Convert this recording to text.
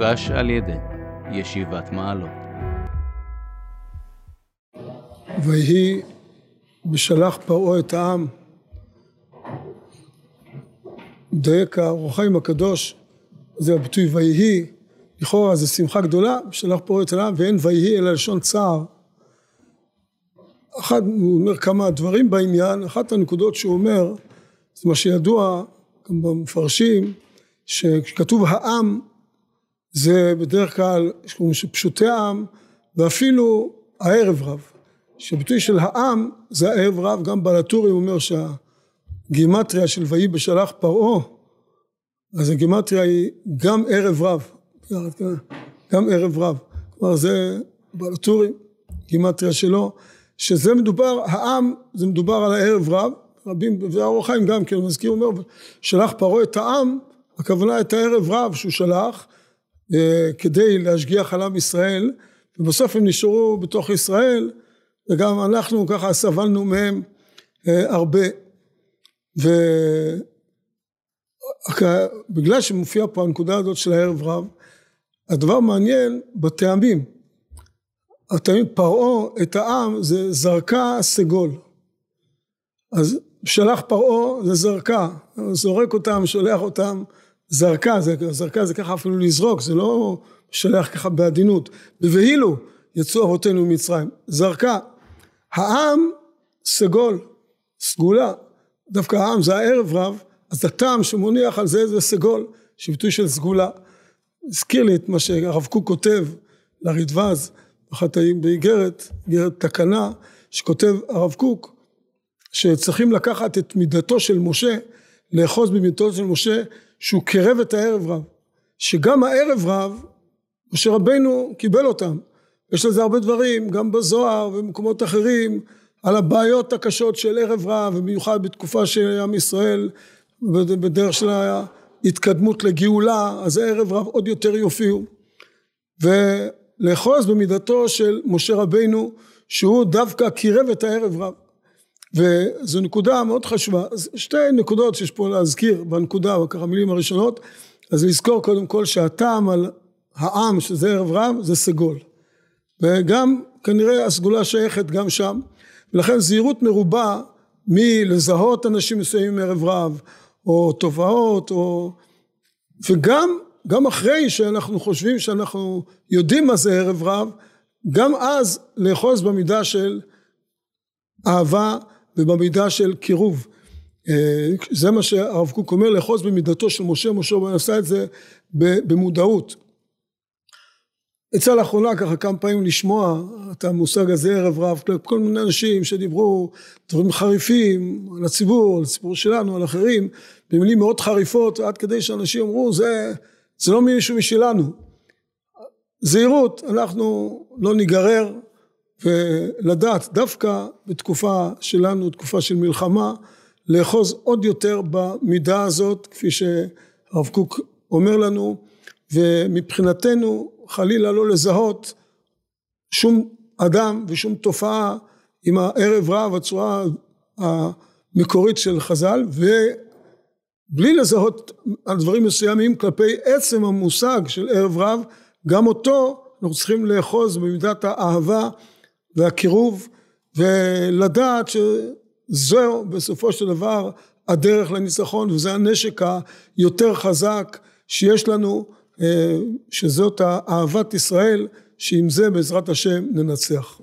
הוגש על ידי ישיבת מעלות. ויהי בשלח פרעה את העם. מדייק האור החיים הקדוש זה הביטוי ויהי. לכאורה זה שמחה גדולה בשלח פרעה את העם ואין ויהי אלא לשון צער. אחד הוא אומר כמה דברים בעניין. אחת הנקודות שהוא אומר זה מה שידוע גם במפרשים שכתוב העם זה בדרך כלל פשוטי העם ואפילו הערב רב. שביטוי של העם זה הערב רב גם בלטורי אומר שהגימטריה של ויהי בשלח פרעה אז הגימטריה היא גם ערב רב. גם ערב רב. כלומר זה בלטורי גימטריה שלו שזה מדובר העם זה מדובר על הערב רב. רבים והאור החיים גם כן מזכיר אומר שלח פרעה את העם הכוונה את הערב רב שהוא שלח כדי להשגיח על עם ישראל ובסוף הם נשארו בתוך ישראל וגם אנחנו ככה סבלנו מהם אה, הרבה. ובגלל שמופיע פה הנקודה הזאת של הערב רב הדבר מעניין בטעמים. הטעמים פרעה את העם זה זרקה סגול. אז שלח פרעה זה זרקה. זורק אותם שולח אותם זרקה זה, זרקה זה ככה אפילו לזרוק זה לא שולח ככה בעדינות. בבהילו יצאו אבותינו ממצרים. זרקה העם סגול סגולה. דווקא העם זה הערב רב אז הטעם שמוניח על זה זה סגול שביטוי של סגולה. הזכיר לי את מה שהרב קוק כותב לרדווז אחת באיגרת, איגרת תקנה שכותב הרב קוק שצריכים לקחת את מידתו של משה לאחוז במידתו של משה שהוא קרב את הערב רב שגם הערב רב משה רבנו קיבל אותם. יש לזה הרבה דברים גם בזוהר ובמקומות אחרים על הבעיות הקשות של ערב רב ובמיוחד בתקופה של עם ישראל בדרך של ההתקדמות לגאולה אז הערב רב עוד יותר יופיעו. ולאחוז במידתו של משה רבינו שהוא דווקא קירב את הערב רב וזו נקודה מאוד חשובה. אז שתי נקודות שיש פה להזכיר בנקודה בכמה מילים הראשונות אז לזכור קודם כל שהטעם על העם שזה ערב רב זה סגול. וגם כנראה הסגולה שייכת גם שם. ולכן זהירות מרובה מלזהות אנשים מסוימים ערב רב או תופעות או וגם גם אחרי שאנחנו חושבים שאנחנו יודעים מה זה ערב רב גם אז לאחוז במידה של אהבה ובמידה של קירוב זה מה שהרב קוק אומר לאחוז במידתו של משה משה רבנו עשה את זה במודעות. יצא לאחרונה ככה כמה פעמים לשמוע את המושג הזה ערב רב כל מיני אנשים שדיברו דברים חריפים על הציבור על הציבור שלנו על אחרים במילים מאוד חריפות עד כדי שאנשים אמרו זה, זה לא מישהו משלנו. זהירות אנחנו לא ניגרר ולדעת דווקא בתקופה שלנו תקופה של מלחמה לאחוז עוד יותר במידה הזאת כפי שהרב קוק אומר לנו ומבחינתנו חלילה לא לזהות שום אדם ושום תופעה עם הערב רב הצורה המקורית של חז"ל ובלי לזהות על דברים מסוימים כלפי עצם המושג של ערב רב גם אותו אנחנו צריכים לאחוז במידת האהבה והקירוב ולדעת שזהו בסופו של דבר הדרך לניצחון וזה הנשק היותר חזק שיש לנו שזאת אהבת ישראל שעם זה בעזרת השם ננצח